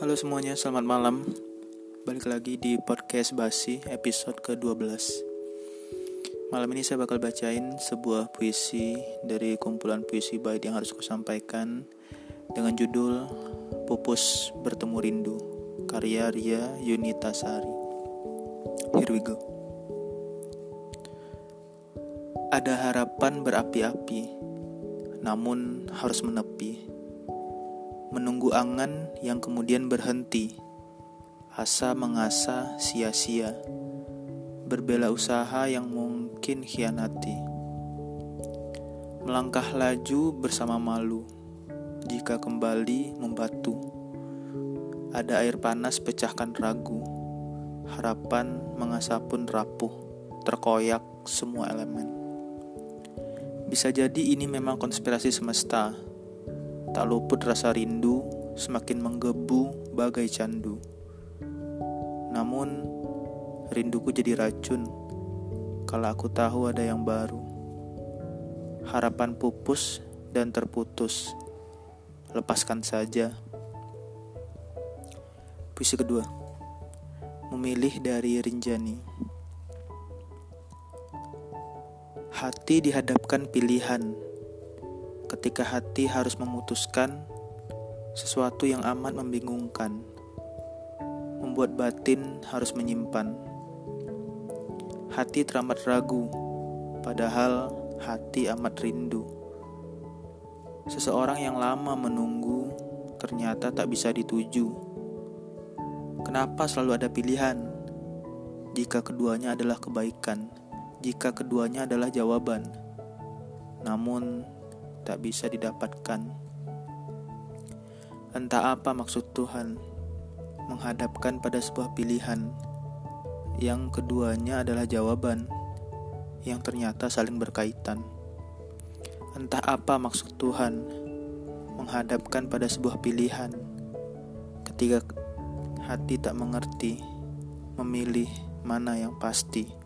Halo semuanya, selamat malam. Balik lagi di podcast Basi episode ke-12. Malam ini saya bakal bacain sebuah puisi dari kumpulan puisi bait yang harus kusampaikan dengan judul Pupus Bertemu Rindu, karya Ria Yunita Sari. Here we go. Ada harapan berapi-api, namun harus menepi menunggu angan yang kemudian berhenti, asa mengasah sia-sia, berbela usaha yang mungkin hianati. Melangkah laju bersama malu, jika kembali membatu. Ada air panas pecahkan ragu, harapan mengasah pun rapuh, terkoyak semua elemen. Bisa jadi ini memang konspirasi semesta, Tak luput rasa rindu semakin menggebu bagai candu. Namun, rinduku jadi racun kalau aku tahu ada yang baru. Harapan pupus dan terputus. Lepaskan saja. Puisi kedua. Memilih dari Rinjani. Hati dihadapkan pilihan ketika hati harus memutuskan sesuatu yang amat membingungkan, membuat batin harus menyimpan. Hati teramat ragu, padahal hati amat rindu. Seseorang yang lama menunggu ternyata tak bisa dituju. Kenapa selalu ada pilihan? Jika keduanya adalah kebaikan, jika keduanya adalah jawaban, namun tak bisa didapatkan. Entah apa maksud Tuhan menghadapkan pada sebuah pilihan yang keduanya adalah jawaban yang ternyata saling berkaitan. Entah apa maksud Tuhan menghadapkan pada sebuah pilihan ketika hati tak mengerti memilih mana yang pasti.